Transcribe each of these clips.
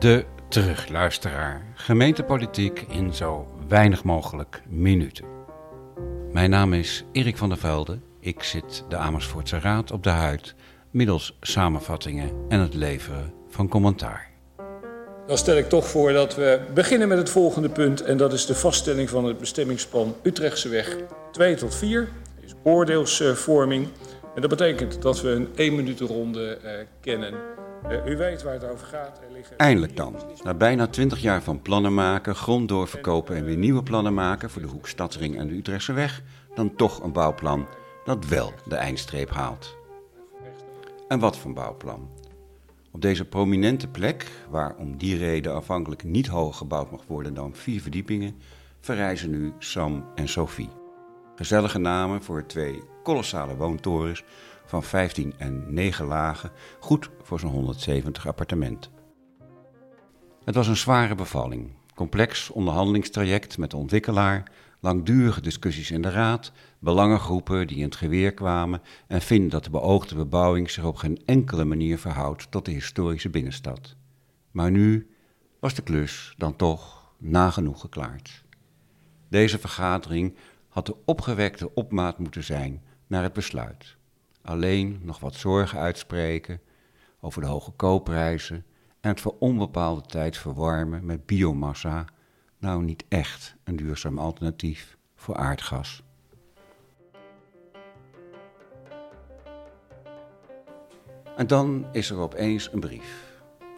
De terugluisteraar. Gemeentepolitiek in zo weinig mogelijk minuten. Mijn naam is Erik van der Velde. Ik zit de Amersfoortse Raad op de huid middels samenvattingen en het leveren van commentaar. Dan stel ik toch voor dat we beginnen met het volgende punt. En dat is de vaststelling van het bestemmingsplan Utrechtseweg 2 tot 4. Dat is oordeelsvorming. En dat betekent dat we een 1 minuut ronde uh, kennen. Uh, u weet waar het over gaat. Eindelijk dan. Na bijna 20 jaar van plannen maken, grond doorverkopen en weer nieuwe plannen maken voor de Hoek Stadsring en de Utrechtse Weg, dan toch een bouwplan dat wel de eindstreep haalt. En wat voor bouwplan? Op deze prominente plek, waar om die reden afhankelijk niet hoger gebouwd mag worden dan vier verdiepingen, verrijzen nu Sam en Sophie. Gezellige namen voor twee kolossale woontorens van 15 en 9 lagen, goed voor zo'n 170 appartementen. Het was een zware bevalling. Complex onderhandelingstraject met de ontwikkelaar, langdurige discussies in de raad, belangengroepen die in het geweer kwamen en vinden dat de beoogde bebouwing zich op geen enkele manier verhoudt tot de historische binnenstad. Maar nu was de klus dan toch nagenoeg geklaard. Deze vergadering had de opgewekte opmaat moeten zijn naar het besluit. Alleen nog wat zorgen uitspreken over de hoge koopprijzen en het voor onbepaalde tijd verwarmen met biomassa nou niet echt een duurzaam alternatief voor aardgas. En dan is er opeens een brief.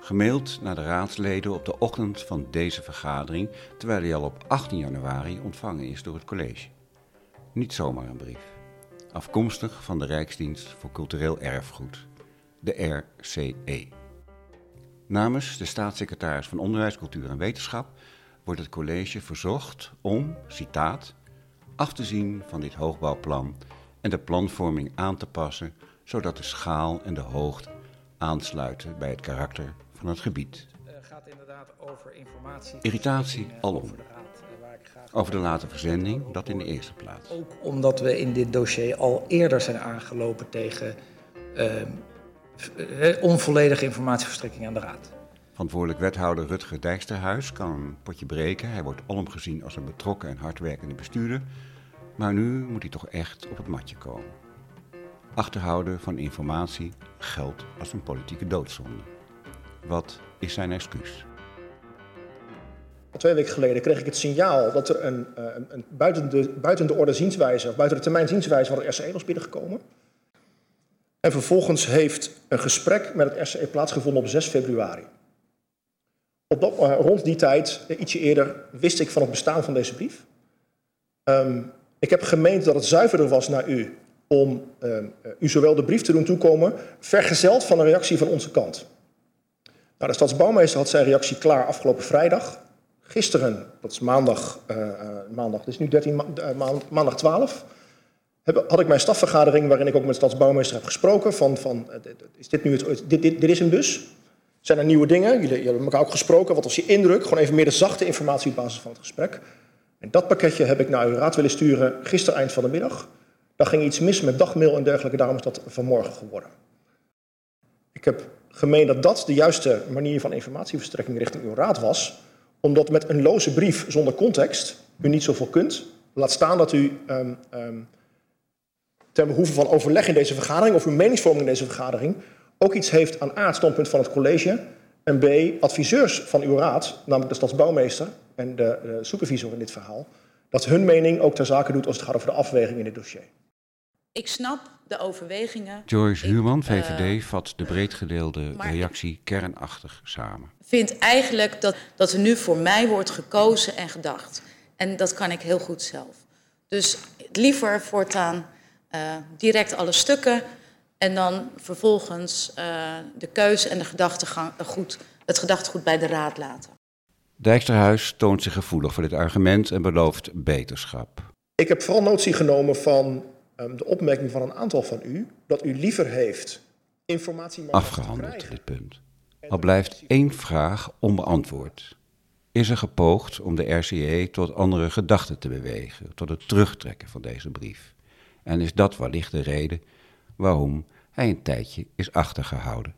Gemaild naar de raadsleden op de ochtend van deze vergadering, terwijl hij al op 18 januari ontvangen is door het college. Niet zomaar een brief. Afkomstig van de Rijksdienst voor Cultureel Erfgoed, de RCE. Namens de staatssecretaris van Onderwijs, Cultuur en Wetenschap wordt het college verzocht om, citaat, af te zien van dit hoogbouwplan en de planvorming aan te passen, zodat de schaal en de hoogte aansluiten bij het karakter van het gebied. Het gaat inderdaad over informatie. Irritatie alom. Over de late verzending, dat in de eerste plaats. Ook omdat we in dit dossier al eerder zijn aangelopen tegen uh, onvolledige informatieverstrekking aan de Raad. Verantwoordelijk wethouder Rutger Dijksterhuis kan een potje breken. Hij wordt alom gezien als een betrokken en hardwerkende bestuurder. Maar nu moet hij toch echt op het matje komen. Achterhouden van informatie geldt als een politieke doodzonde. Wat is zijn excuus? Twee weken geleden kreeg ik het signaal dat er een, eh, een, een buiten, de, buiten de orde zienswijze, of buiten de termijn zienswijze van het RCE was binnengekomen. En vervolgens heeft een gesprek met het RCE plaatsgevonden op 6 februari. Op dat, uh, rond die tijd, uh, ietsje eerder, wist ik van het bestaan van deze brief. Um, ik heb gemeend dat het zuiverder was naar u om uh, u zowel de brief te doen toekomen, vergezeld van een reactie van onze kant. Nou, de stadsbouwmeester had zijn reactie klaar afgelopen vrijdag. Gisteren, dat is maandag, maandag, het is nu 13 ma maand, maandag 12, heb, had ik mijn stafvergadering waarin ik ook met de stadsbouwmeester heb gesproken van, van is dit nu het, dit, dit, dit is hem dus. Zijn er nieuwe dingen? Jullie, hebben elkaar ook gesproken. Wat was je indruk? Gewoon even meer de zachte informatie op basis van het gesprek. En dat pakketje heb ik naar uw raad willen sturen gisteren eind van de middag. Daar ging iets mis met dagmail en dergelijke, daarom is dat vanmorgen geworden. Ik heb gemeend dat dat de juiste manier van informatieverstrekking richting uw raad was, omdat met een loze brief zonder context u niet zoveel kunt. Laat staan dat u um, um, ten behoeve van overleg in deze vergadering of uw meningsvorming in deze vergadering ook iets heeft aan A, het standpunt van het college, en B, adviseurs van uw raad, namelijk de stadsbouwmeester en de, de supervisor in dit verhaal, dat hun mening ook ter zake doet als het gaat over de afweging in dit dossier. Ik snap de overwegingen. Joyce Huurman, VVD, uh, vat de breedgedeelde reactie kernachtig samen. Ik vind eigenlijk dat, dat er nu voor mij wordt gekozen en gedacht. En dat kan ik heel goed zelf. Dus liever voortaan uh, direct alle stukken en dan vervolgens uh, de keuze en de gedachtegoed, het gedachtegoed bij de raad laten. Dijksterhuis toont zich gevoelig voor dit argument en belooft beterschap. Ik heb vooral notie genomen van um, de opmerking van een aantal van u dat u liever heeft informatie. Afgehandeld dit punt. Al blijft één vraag onbeantwoord. Is er gepoogd om de RCE tot andere gedachten te bewegen, tot het terugtrekken van deze brief? En is dat wellicht de reden waarom hij een tijdje is achtergehouden.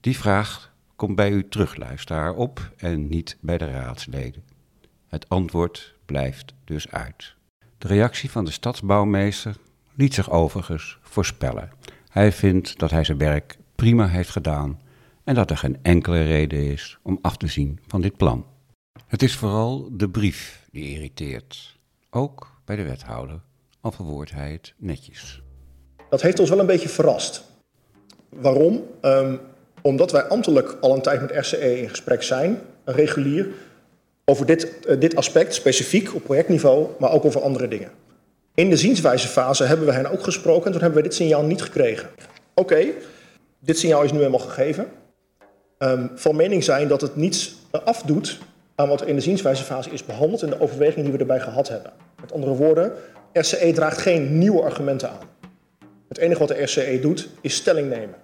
Die vraag komt bij u terug, luisteraar, op en niet bij de raadsleden. Het antwoord blijft dus uit. De reactie van de stadsbouwmeester liet zich overigens voorspellen. Hij vindt dat hij zijn werk prima heeft gedaan en dat er geen enkele reden is om af te zien van dit plan. Het is vooral de brief die irriteert, ook bij de wethouder, het netjes. Dat heeft ons wel een beetje verrast. Waarom? Um, omdat wij ambtelijk al een tijd met RCE in gesprek zijn, regulier, over dit, uh, dit aspect specifiek op projectniveau, maar ook over andere dingen. In de zienswijzefase hebben we hen ook gesproken en toen hebben we dit signaal niet gekregen. Oké, dit signaal is nu helemaal gegeven. Um, van mening zijn dat het niets afdoet aan wat er in de zienswijzefase is behandeld en de overwegingen die we erbij gehad hebben. Met andere woorden, RCE draagt geen nieuwe argumenten aan. Het enige wat de RCE doet, is stelling nemen.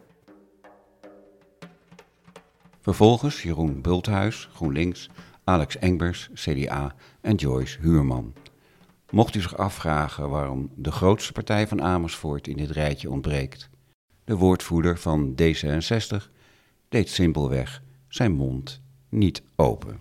Vervolgens Jeroen Bulthuis, GroenLinks, Alex Engbers, CDA en Joyce Huurman. Mocht u zich afvragen waarom de grootste partij van Amersfoort in dit rijtje ontbreekt, de woordvoerder van D66 deed simpelweg zijn mond niet open.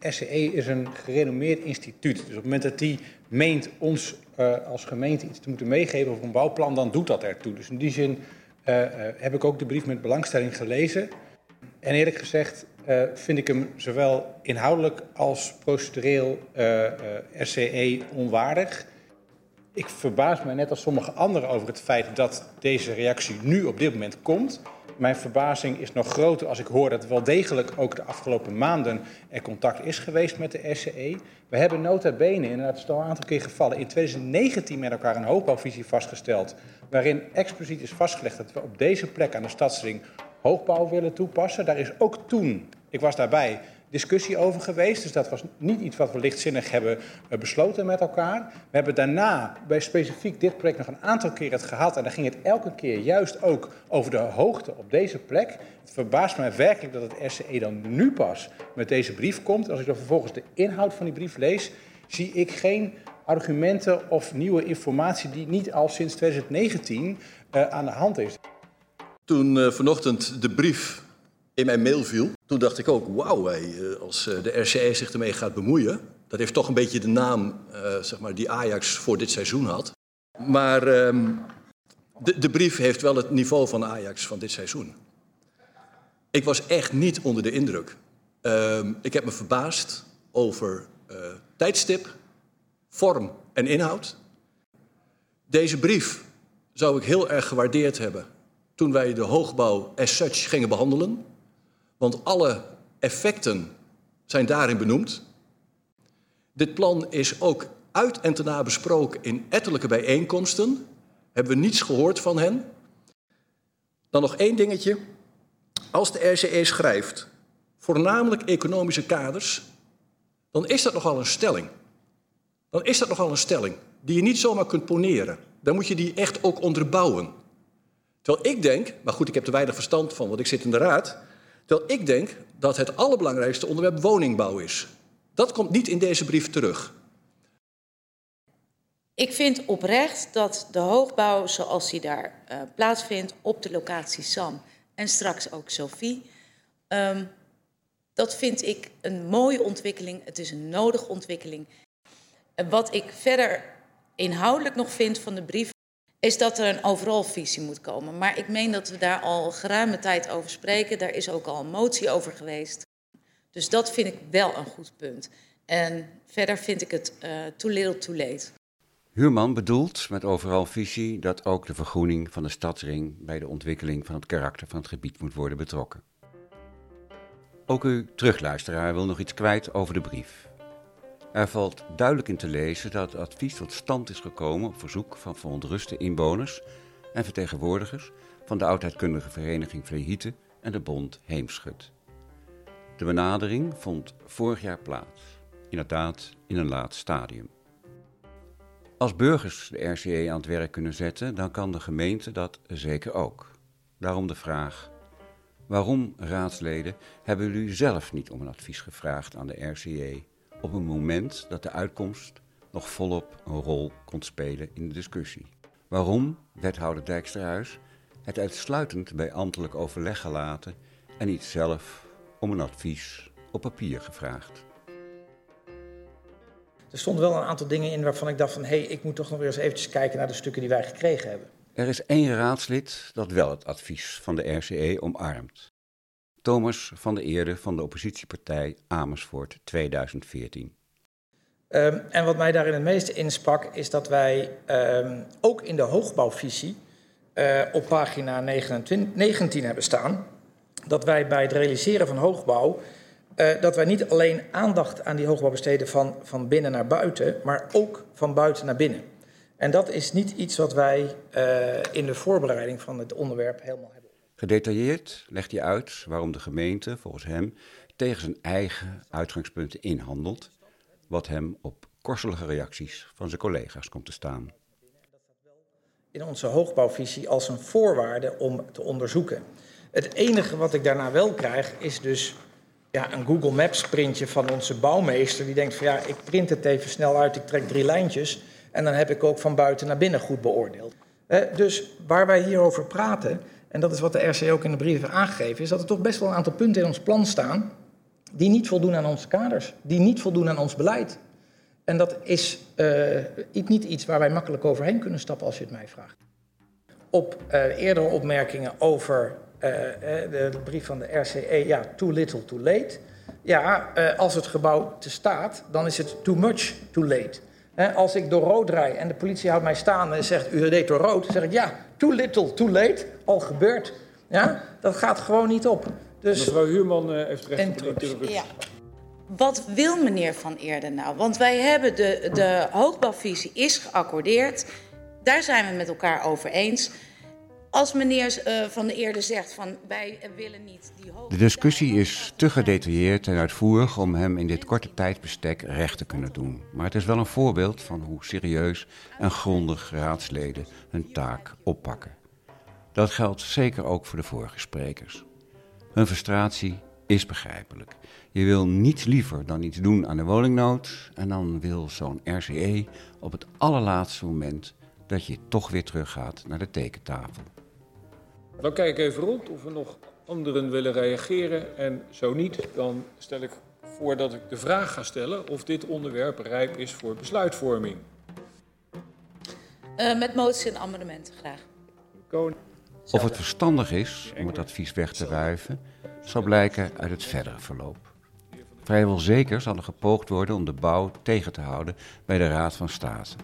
SCE is een gerenommeerd instituut. Dus op het moment dat die meent ons uh, als gemeente iets te moeten meegeven over een bouwplan, dan doet dat ertoe. Dus in die zin uh, uh, heb ik ook de brief met belangstelling gelezen. En eerlijk gezegd vind ik hem zowel inhoudelijk als procedureel RCE onwaardig. Ik verbaas me net als sommige anderen over het feit dat deze reactie nu op dit moment komt. Mijn verbazing is nog groter als ik hoor dat wel degelijk ook de afgelopen maanden er contact is geweest met de SCE. We hebben nota bene, inderdaad, is al een aantal keer gevallen, in 2019 met elkaar een hoogbouwvisie vastgesteld. Waarin expliciet is vastgelegd dat we op deze plek aan de stadsring hoogbouw willen toepassen. Daar is ook toen, ik was daarbij, discussie over geweest. Dus dat was niet iets wat we lichtzinnig hebben uh, besloten met elkaar. We hebben daarna bij specifiek dit project nog een aantal keer het gehad. En dan ging het elke keer juist ook over de hoogte op deze plek. Het verbaast mij werkelijk dat het RCE dan nu pas met deze brief komt. Als ik dan vervolgens de inhoud van die brief lees, zie ik geen argumenten of nieuwe informatie die niet al sinds 2019 uh, aan de hand is. Toen uh, vanochtend de brief in mijn mail viel, toen dacht ik ook, wauw, als eh, de RCE zich ermee gaat bemoeien, dat heeft toch een beetje de naam uh, zeg maar, die Ajax voor dit seizoen had. Maar um, de, de, brief heeft wel het niveau van Ajax van dit seizoen. Ik was echt niet onder de indruk. Um, ik heb me verbaasd over tijdstip, vorm en inhoud. Deze brief zou ik heel erg gewaardeerd hebben toen wij de hoogbouw as such gingen behandelen. Want alle effecten zijn daarin benoemd. Dit plan is ook uit en te na besproken in ettelijke bijeenkomsten. Hebben we niets gehoord van hen. Dan nog één dingetje. Als de RCE schrijft voornamelijk economische kaders, dan is dat nogal een stelling. Dan is dat nogal een stelling die je niet zomaar kunt poneren. Dan moet je die echt ook onderbouwen. Terwijl ik denk, maar goed, ik heb er weinig verstand van, want ik zit in de raad. Terwijl ik denk dat het allerbelangrijkste onderwerp woningbouw is. Dat komt niet in deze brief terug. Ik vind oprecht dat de hoogbouw zoals die daar uh, plaatsvindt op de locatie Sam en straks ook Sophie, um, dat vind ik een mooie ontwikkeling. Het is een nodige ontwikkeling. Wat ik verder inhoudelijk nog vind van de brief is dat er een overal visie moet komen. Maar ik meen dat we daar al geruime tijd over spreken. Daar is ook al een motie over geweest. Dus dat vind ik wel een goed punt. En verder vind ik het uh, too little too late. Huurman bedoelt met overal visie dat ook de vergroening van de stadsring bij de ontwikkeling van het karakter van het gebied moet worden betrokken. Ook uw terugluisteraar wil nog iets kwijt over de brief. Er valt duidelijk in te lezen dat het advies tot stand is gekomen op verzoek van verontruste inwoners en vertegenwoordigers van de oudheidkundige vereniging Vlehieten en de bond Heemschut. De benadering vond vorig jaar plaats, inderdaad in een laat stadium. Als burgers de RCE aan het werk kunnen zetten, dan kan de gemeente dat zeker ook. Daarom de vraag: waarom, raadsleden, hebben jullie zelf niet om een advies gevraagd aan de RCE op een moment dat de uitkomst nog volop een rol kon spelen in de discussie. Waarom wethouder Dijksterhuis het uitsluitend bij ambtelijk overleg gelaten en niet zelf om een advies op papier gevraagd. Er stonden wel een aantal dingen in waarvan ik dacht van... hé, hey, ik moet toch nog weer eens eventjes kijken naar de stukken die wij gekregen hebben. Er is één raadslid dat wel het advies van de RCE omarmt. Thomas van de Eerde van de oppositiepartij Amersfoort 2014. Um, en wat mij daarin het meeste insprak is dat wij um, ook in de hoogbouwvisie uh, op pagina 29, 19 hebben staan... dat wij bij het realiseren van hoogbouw uh, dat wij niet alleen aandacht aan die hoogbouw besteden van, van binnen naar buiten, maar ook van buiten naar binnen. En dat is niet iets wat wij uh, in de voorbereiding van het onderwerp helemaal hebben. Gedetailleerd legt hij uit waarom de gemeente, volgens hem, tegen zijn eigen uitgangspunten inhandelt, wat hem op korselige reacties van zijn collega's komt te staan. In onze hoogbouwvisie als een voorwaarde om te onderzoeken. Het enige wat ik daarna wel krijg is dus ja, een Google Maps printje van onze bouwmeester. Die denkt van ja, ik print het even snel uit, ik trek drie lijntjes. En dan heb ik ook van buiten naar binnen goed beoordeeld. Eh, dus waar wij hierover praten, en dat is wat de RC ook in de brief heeft aangegeven, is dat er toch best wel een aantal punten in ons plan staan die niet voldoen aan onze kaders, die niet voldoen aan ons beleid. En dat is uh, niet iets waar wij makkelijk overheen kunnen stappen als je het mij vraagt. Op uh, eerdere opmerkingen over uh, de brief van de RCE, ja, too little, too late. Ja, als het gebouw te staat, dan is het too much, too late. He, als ik door rood rij en de politie houdt mij staan en zegt, u reed door rood, dan zeg ik, ja, too little, too late, al gebeurd. Ja, dat gaat gewoon niet op. Dus, Mevrouw Huurman uh, heeft recht op de interruptie. Ja. Wat wil meneer Van Eerden nou? Want wij hebben de, de hoogbouwvisie is geaccordeerd. Daar zijn we het met elkaar over eens. Als meneer uh, Van der Eerde zegt van wij willen niet die De discussie is te gedetailleerd en uitvoerig om hem in dit korte tijdsbestek recht te kunnen doen. Maar het is wel een voorbeeld van hoe serieus en grondig raadsleden hun taak oppakken. Dat geldt zeker ook voor de vorige sprekers. Hun frustratie is begrijpelijk. Je wil niets liever dan iets doen aan de woningnood en dan wil zo'n RCE op het allerlaatste moment dat je toch weer teruggaat naar de tekentafel. Dan kijk ik even rond of er nog anderen willen reageren. En zo niet, dan stel ik voor dat ik de vraag ga stellen of dit onderwerp rijp is voor besluitvorming. Uh, met motie en amendementen graag. Koning. Of het verstandig is om het advies weg te wuiven, zal blijken uit het verdere verloop. Vrijwel zeker zal er gepoogd worden om de bouw tegen te houden bij de Raad van State.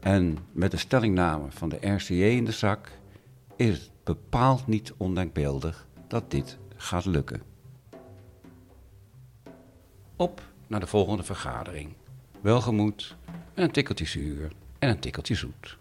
En met de stellingname van de RCJ in de zak is het bepaald niet ondenkbeeldig dat dit gaat lukken. Op naar de volgende vergadering. Welgemoed en een tikkeltje zuur en een tikkeltje zoet.